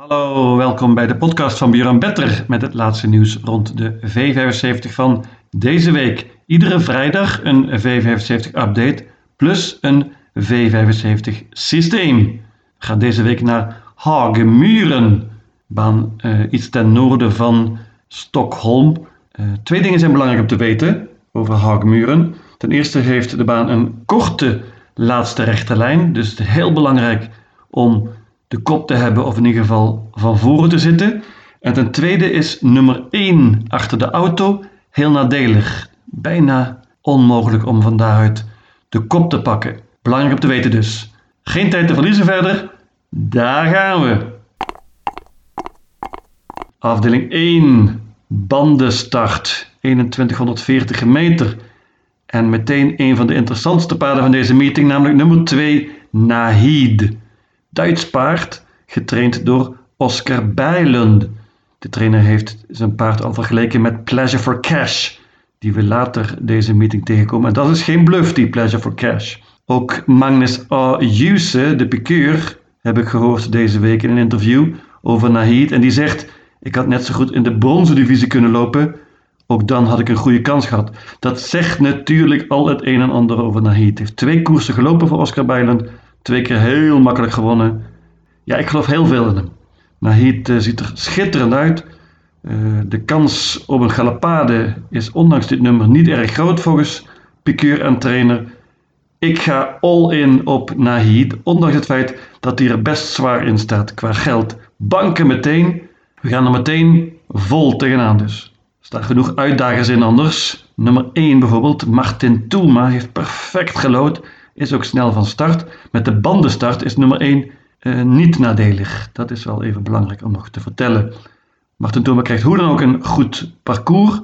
Hallo, welkom bij de podcast van Björn Better met het laatste nieuws rond de V75 van deze week. Iedere vrijdag een V75 update plus een V75 systeem. We gaan deze week naar Hagemuren, baan uh, iets ten noorden van Stockholm. Uh, twee dingen zijn belangrijk om te weten over Hagemuren. Ten eerste heeft de baan een korte laatste rechte lijn, dus het is heel belangrijk om de kop te hebben of in ieder geval van voren te zitten. En ten tweede is nummer 1 achter de auto heel nadelig. Bijna onmogelijk om van daaruit de kop te pakken. Belangrijk om te weten dus. Geen tijd te verliezen verder. Daar gaan we. Afdeling 1. Bandenstart. 2140 meter. En meteen een van de interessantste paarden van deze meeting, namelijk nummer 2, Nahid. Duits paard, getraind door Oscar Bijlund. De trainer heeft zijn paard al vergeleken met Pleasure for Cash, die we later deze meeting tegenkomen. En dat is geen bluff, die Pleasure for Cash. Ook Magnus A. Juse, de piqueur, heb ik gehoord deze week in een interview over Nahid. En die zegt, ik had net zo goed in de bronzen divisie kunnen lopen. Ook dan had ik een goede kans gehad. Dat zegt natuurlijk al het een en ander over Nahid. Hij heeft twee koersen gelopen voor Oscar Bijlund. Twee keer heel makkelijk gewonnen. Ja, ik geloof heel veel in hem. Nahid uh, ziet er schitterend uit. Uh, de kans op een galapade is ondanks dit nummer niet erg groot volgens piqueur en trainer. Ik ga all in op Nahid, ondanks het feit dat hij er best zwaar in staat qua geld. Banken meteen. We gaan er meteen vol tegenaan dus. Er staan genoeg uitdagers in anders. Nummer 1 bijvoorbeeld, Martin Toelma heeft perfect gelood is ook snel van start. Met de bandenstart is nummer 1 uh, eh, niet nadelig. Dat is wel even belangrijk om nog te vertellen. Martin Thoma krijgt hoe dan ook een goed parcours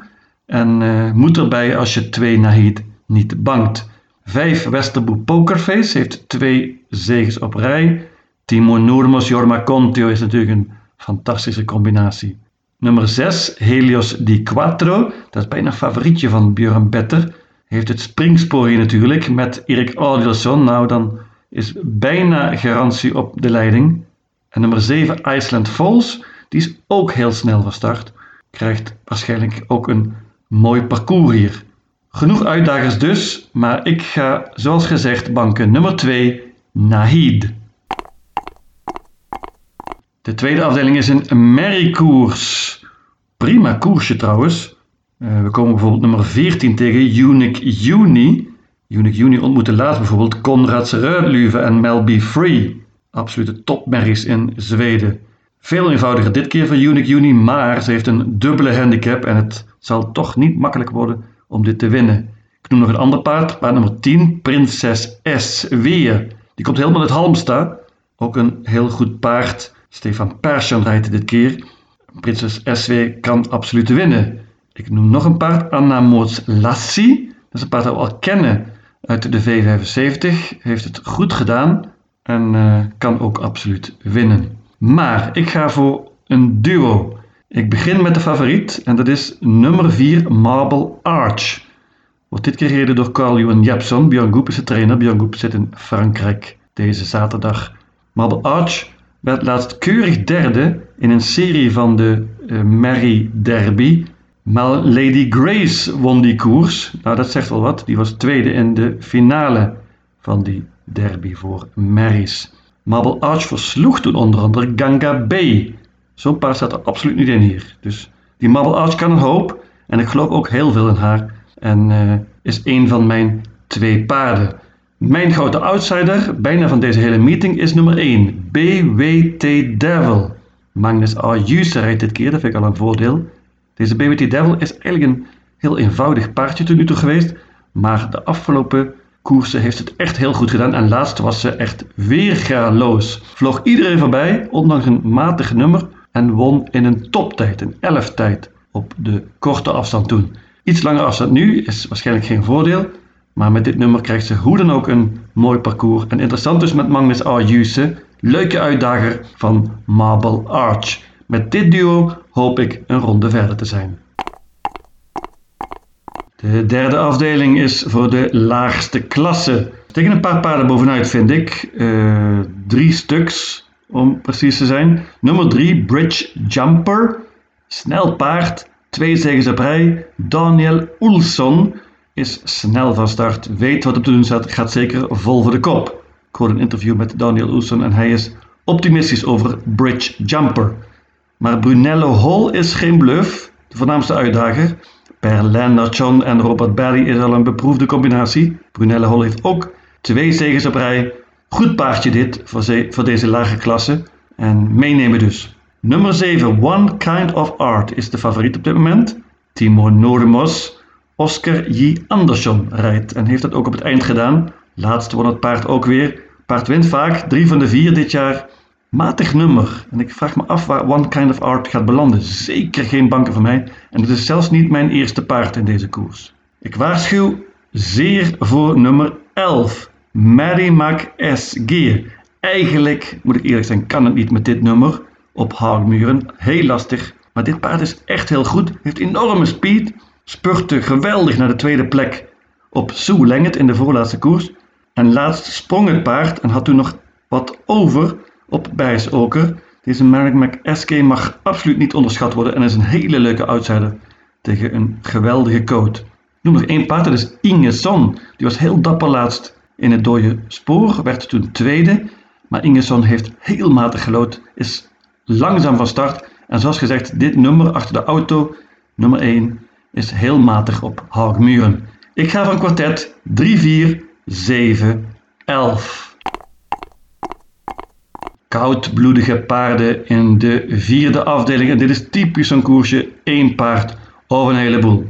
en uh, moet erbij als je twee Nahid niet bangt. 5 Westerboe Pokerface heeft twee zegens op rij. Timo Noormos, Jorma Contio is natuurlijk een fantastische combinatie. Nummer 6 Helios Di Quattro, dat is bijna favorietje van Björn Better heeft het springspoor hier natuurlijk met Erik Adielsson. Nou, dan is bijna garantie op de leiding. En nummer 7, Iceland Falls, die is ook heel snel van start. Krijgt waarschijnlijk ook een mooi parcours hier. Genoeg uitdagers dus, maar ik ga zoals gezegd banken nummer 2, Nahid. De tweede afdeling is een merriekoers. Prima koersje trouwens. Uh, we komen bijvoorbeeld nummer 14 tegen Unique Juni. Unique Juni ontmoette laatst bijvoorbeeld Konrad Rödluve en Melby Free. Absolute topmerries in Zweden. Veel eenvoudiger dit keer voor Unique Juni, maar ze heeft een dubbele handicap en het zal toch niet makkelijk worden om dit te winnen. Ik noem nog een ander paard, paard nummer 10, Prinses S. Weer. Die komt helemaal uit Halmstad. Ook een heel goed paard. Stefan Persson rijdt dit keer. Prinses SW kan absoluut winnen. Ik noem nog een paard, Anna Moots. Dat is een paard dat we al kennen uit de V75. Heeft het goed gedaan en uh, kan ook absoluut winnen. Maar ik ga voor een duo. Ik begin met de favoriet en dat is nummer 4 Marble Arch. Wordt dit keer gereden door Carl Johan Jepson. Björn Goep is de trainer. Björn Goep zit in Frankrijk deze zaterdag. Marble Arch werd laatst keurig derde in een serie van de uh, Mary Derby. Maar Lady Grace won die koers. Nou, dat zegt wel wat. Die was tweede in de finale van die derby voor Marys. Marble Arch versloeg toen onder andere Ganga B. Zo'n paard staat er absoluut niet in hier. Dus die Marble Arch kan een hoop. En ik geloof ook heel veel in haar. En uh, is een van mijn twee paarden. Mijn grote outsider, bijna van deze hele meeting, is nummer 1. BWT Devil. Magnus A. rijdt dit keer, dat vind ik al een voordeel. Deze BWT Devil is eigenlijk een heel eenvoudig paardje tot nu toe geweest, maar de afgelopen koersen heeft het echt heel goed gedaan en laatst was ze echt weergaloos. Vloog iedereen voorbij, ondanks een matig nummer, en won in een toptijd, een 11 tijd, op de korte afstand toen. Iets langer afstand nu is waarschijnlijk geen voordeel, maar met dit nummer krijgt ze hoe dan ook een mooi parcours. En interessant dus met Magnus A. leuke uitdager van Marble Arch. Met dit duo hoop ik een ronde verder te zijn. De derde afdeling is voor de laagste klasse. Tegen een paar paarden bovenuit vind ik. Uh, drie stuks. om precies te zijn. Nummer 3, Bridge Jumper. Snel paard, twee zegens op rij. Daniel Oelson is snel van start, weet wat op te doen staat, gaat zeker vol voor de kop. Ik hoorde een interview met Daniel Oelson en hij is optimistisch over Bridge Jumper. Maar Brunello Hall is geen bluff, de voornaamste uitdager. Per Lennartson en Robert Barry is al een beproefde combinatie. Brunello Hall heeft ook twee zegens op rij. Goed paardje dit voor, voor deze lage klasse. En meenemen dus. Nummer 7, One Kind of Art, is de favoriet op dit moment. Timo Noormos. Oscar J. Andersson rijdt en heeft dat ook op het eind gedaan. Laatste won het paard ook weer. Paard wint vaak, drie van de vier dit jaar. Matig nummer. En ik vraag me af waar One Kind of Art gaat belanden. Zeker geen banken voor mij. En het is zelfs niet mijn eerste paard in deze koers. Ik waarschuw zeer voor nummer 11. Mary Mac S. Gear. Eigenlijk, moet ik eerlijk zijn, kan het niet met dit nummer op houtmuren. Heel lastig. Maar dit paard is echt heel goed. Heeft enorme speed. Spurte geweldig naar de tweede plek op Sue Lenget in de voorlaatste koers. En laatst sprong het paard en had toen nog wat over op Bijsoker. Deze Merrick McSK mag absoluut niet onderschat worden en is een hele leuke outsider tegen een geweldige coat. Ik noem nog één paard, dat is Inge Son. Die was heel dapper laatst in het dode spoor, werd toen tweede. Maar Inge Son heeft heel matig gelood, is langzaam van start. En zoals gezegd, dit nummer achter de auto, nummer 1, is heel matig op Haagmuren. Ik ga van kwartet 3, 4, 7, 11. Koudbloedige paarden in de vierde afdeling. En dit is typisch een koersje, één paard of een heleboel.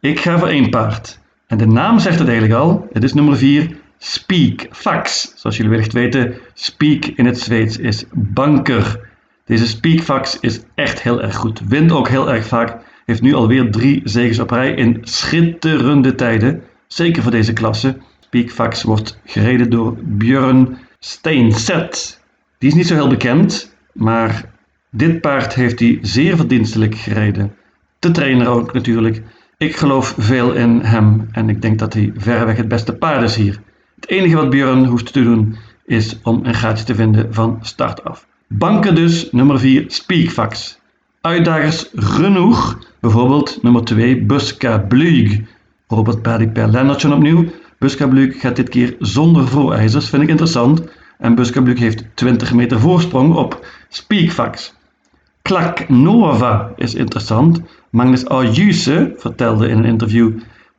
Ik ga voor één paard. En de naam zegt het eigenlijk al. Het is nummer 4, Speak Fax. Zoals jullie wellicht weten, Speak in het Zweeds is banker. Deze Speak Fax is echt heel erg goed. Wint ook heel erg vaak. Heeft nu alweer drie zegens op rij in schitterende tijden. Zeker voor deze klasse. Speakfax wordt gereden door Björn Steenset. Die is niet zo heel bekend, maar dit paard heeft hij zeer verdienstelijk gereden. De trainer ook natuurlijk. Ik geloof veel in hem en ik denk dat hij verreweg het beste paard is hier. Het enige wat Björn hoeft te doen is om een gaatje te vinden van start af. Banken dus, nummer 4, Speakfax. Uitdagers genoeg, bijvoorbeeld nummer 2, Buska Blug. Robert Paddy per Lennartson opnieuw. Buska Blug gaat dit keer zonder voorijzers, vind ik interessant. En Buska Blug heeft 20 meter voorsprong op Speakfax. Klak Nova is interessant. Magnus Ayuse vertelde in een interview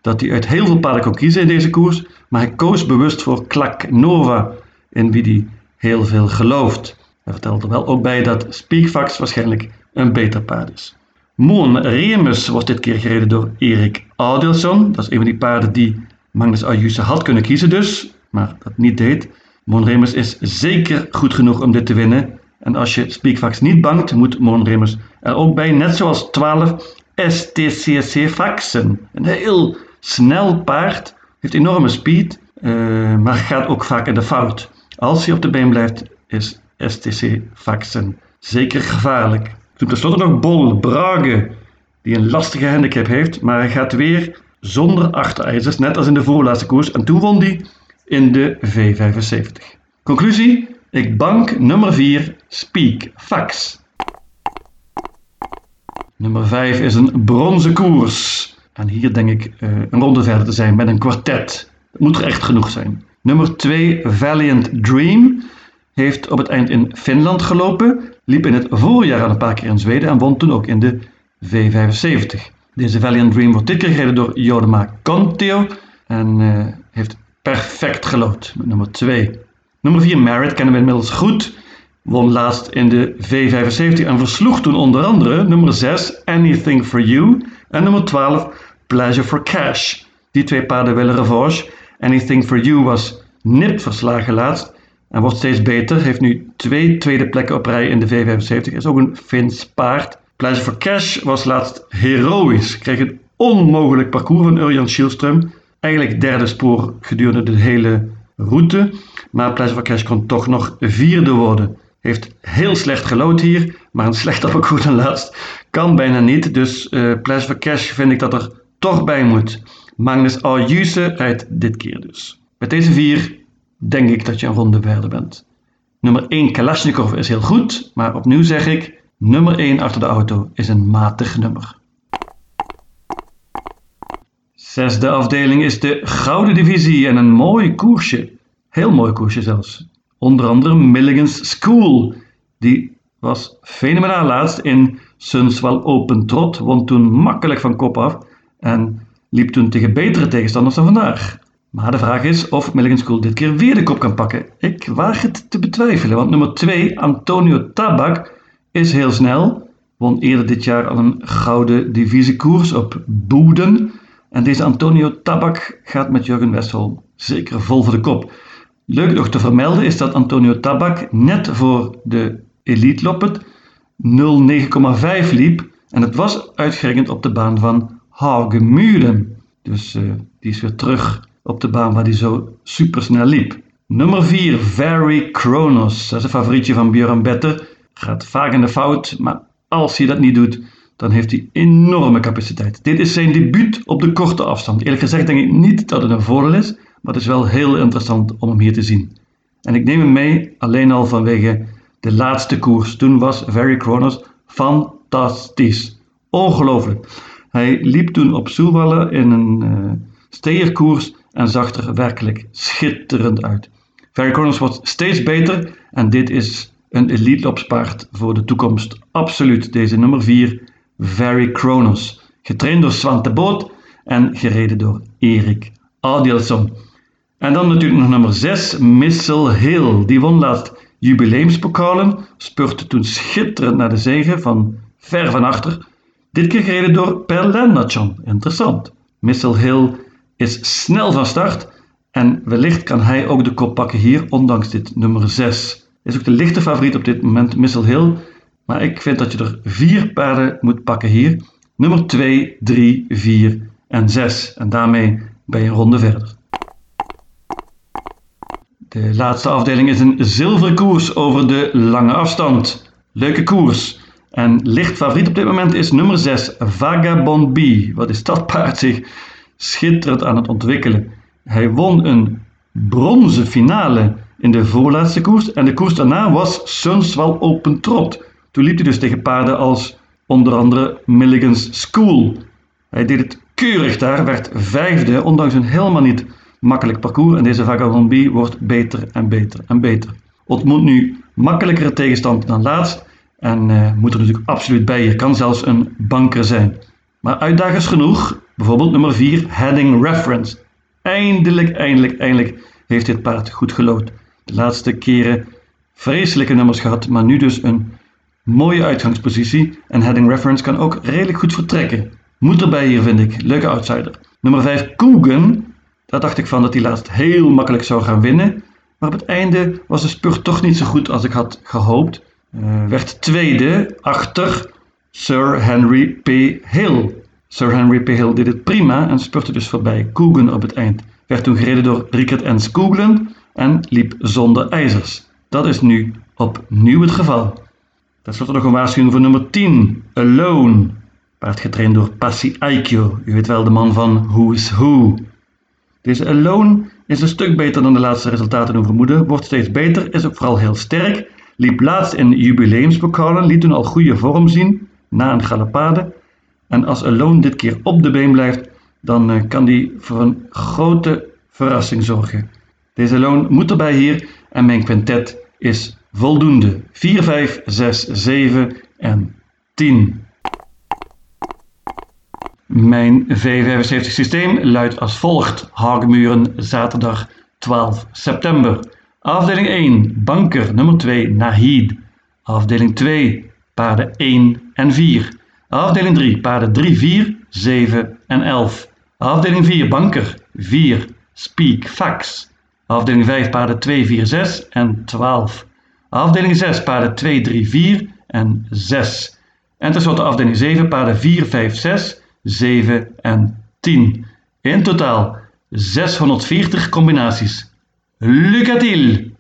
dat hij uit heel veel paarden kon kiezen in deze koers, maar hij koos bewust voor Klak Nova, in wie hij heel veel gelooft. Hij vertelde er wel ook bij dat Speakfax waarschijnlijk een beter paard is. Moon Remus was dit keer gereden door Erik Adelson. Dat is een van die paarden die Magnus Ayuse had kunnen kiezen dus, maar dat niet deed. Moon Remus is zeker goed genoeg om dit te winnen. En als je Speakfax niet bangt, moet Moon Remus er ook bij, net zoals 12 STCC Faxen. Een heel snel paard, heeft enorme speed, uh, maar gaat ook vaak in de fout. Als hij op de been blijft, is STC Faxen zeker gevaarlijk. Toen tenslotte nog Bol Brage, die een lastige handicap heeft, maar hij gaat weer zonder achterijzers, net als in de voorlaatste koers. En toen won hij in de V75. Conclusie, ik bank nummer 4, Speak Fax. Nummer 5 is een bronzen koers. En hier denk ik uh, een ronde verder te zijn met een kwartet. Dat moet er echt genoeg zijn. Nummer 2, Valiant Dream heeft op het eind in Finland gelopen, liep in het voorjaar al een paar keer in Zweden en won toen ook in de V75. Deze Valiant Dream wordt dit keer gereden door Jodema Conteo en uh, heeft perfect gelood nummer 2. Nummer 4 Merit kennen we inmiddels goed. Won laatst in de V75 en versloeg toen onder andere nummer 6 Anything for You en nummer 12 Pleasure for Cash. Die twee paarden willen revanche. Anything for You was nipt verslagen laatst en wordt steeds beter. Heeft nu twee tweede plekken op rij in de V75. Is ook een Fins paard. Pleasure for Cash was laatst heroïs. Kreeg een onmogelijk parcours van Urjan Schielström. Eigenlijk derde spoor gedurende de hele route. Maar Pleasure Cash kon toch nog vierde worden. Heeft heel slecht gelood hier, maar een slechter parcours dan laatst kan bijna niet. Dus uh, for Cash vind ik dat er toch bij moet. Magnus Ayuse rijdt dit keer dus. Met deze vier denk ik dat je een ronde verder bent. Nummer 1 Kalashnikov is heel goed, maar opnieuw zeg ik, nummer 1 achter de auto is een matig nummer. Zesde afdeling is de Gouden Divisie en een mooi koersje. Heel mooi koersje zelfs. Onder andere Milligan's School. Die was fenomenaal laatst in Sunswell Open Trot, won toen makkelijk van kop af en liep toen tegen betere tegenstanders dan vandaag. Maar de vraag is of Milligan School dit keer weer de kop kan pakken. Ik waag het te betwijfelen, want nummer 2, Antonio Tabak, is heel snel. Won eerder dit jaar al een gouden divisiekoers op Boeden. En deze Antonio Tabak gaat met Jurgen Westholm zeker vol voor de kop. Leuk nog te vermelden is dat Antonio Tabak net voor de Elite Loppet 09,5 liep. En het was uitgerekend op de baan van Hagemuren. Dus uh, die is weer terug op de baan waar hij zo supersnel liep. Nummer 4, Very Kronos. Dat is een favorietje van Björn Better. Gaat vaak in de fout, maar als hij dat niet doet, dan heeft hij enorme capaciteit. Dit is zijn debuut op de korte afstand. Eerlijk gezegd denk ik niet dat het een voordeel is, maar het is wel heel interessant om hem hier te zien. En ik neem hem mee alleen al vanwege de laatste koers. Toen was Very Kronos fantastisch. Ongelooflijk. Hij liep toen op Soelwallen in een uh, steerkoers en zag er werkelijk schitterend uit. Very Kronos wordt steeds beter en dit is een elite lopspaard voor de toekomst. Absoluut, deze nummer 4, Very Kronos. Getraind door Swante Boot en gereden door Erik Adielson. En dan natuurlijk nog nummer 6, Missile Hill. Die won laatst jubileumspokalen, spurte toen schitterend naar de zegen van ver van achter. Dit keer gereden door Per Lennartson. Interessant. Missile Hill is snel van start en wellicht kan hij ook de kop pakken hier, ondanks dit nummer 6. Is ook de lichte favoriet op dit moment, Missile Hill. Maar ik vind dat je er vier paarden moet pakken hier. Nummer 2, 3, 4 en 6. En daarmee ben je een ronde verder. De laatste afdeling is een zilveren koers over de lange afstand. Leuke koers. En licht favoriet op dit moment is nummer 6, Vagabond B. Wat is dat paard zich schitterend aan het ontwikkelen. Hij won een bronzen finale in de voorlaatste koers. En de koers daarna was Sunswell Open Trot. Toen liep hij dus tegen paarden als onder andere Milligan's School. Hij deed het keurig daar, werd vijfde, ondanks een helemaal niet makkelijk parcours. En deze Vagabond B wordt beter en beter en beter. Ontmoet nu makkelijkere tegenstand dan laatst. En uh, moet er natuurlijk absoluut bij. Je kan zelfs een banker zijn. Maar uitdagers genoeg. Bijvoorbeeld nummer 4, Heading Reference. Eindelijk, eindelijk, eindelijk heeft dit paard goed gelood. De laatste keren vreselijke nummers gehad, maar nu dus een mooie uitgangspositie. En Heading Reference kan ook redelijk goed vertrekken. Moet erbij hier, vind ik. Leuke outsider. Nummer 5, Coogan. Daar dacht ik van dat hij laatst heel makkelijk zou gaan winnen. Maar op het einde was de spurt toch niet zo goed als ik had gehoopt. Uh, werd tweede achter Sir Henry P. Hill. Sir Henry P. Hill deed het prima en spurte dus voorbij Coogan op het eind. Werd toen gereden door Rickert N. Skoogland en liep zonder ijzers. Dat is nu opnieuw het geval. Ten slotte nog een waarschuwing voor nummer 10, Alone. Paard getraind door Passi Aikyo. U weet wel de man van Who's Who. Deze Alone is een stuk beter dan de laatste resultaten doen vermoeden. Wordt steeds beter, is ook vooral heel sterk. Liep laatst in jubileumspokalen, liet toen al goede vorm zien na een galopade. En als Alone dit keer op de been blijft, dan uh, kan die voor een grote verrassing zorgen. Deze Alone moet erbij hier en mijn quintet is voldoende. 4, 5, 6, 7 en 10. Mijn V75 systeem luidt als volgt. Hagemuren, zaterdag 12 september. Afdeling 1, banker nummer 2, Nahid. Afdeling 2, paarden 1 en 4. Afdeling 3, paarden 3, 4, 7 en 11. Afdeling 4, banker 4, speak, fax. Afdeling 5, paarden 2, 4, 6 en 12. Afdeling 6, paarden 2, 3, 4 en 6. En tenslotte afdeling 7, paarden 4, 5, 6, 7 en 10. In totaal 640 combinaties. Lucatil!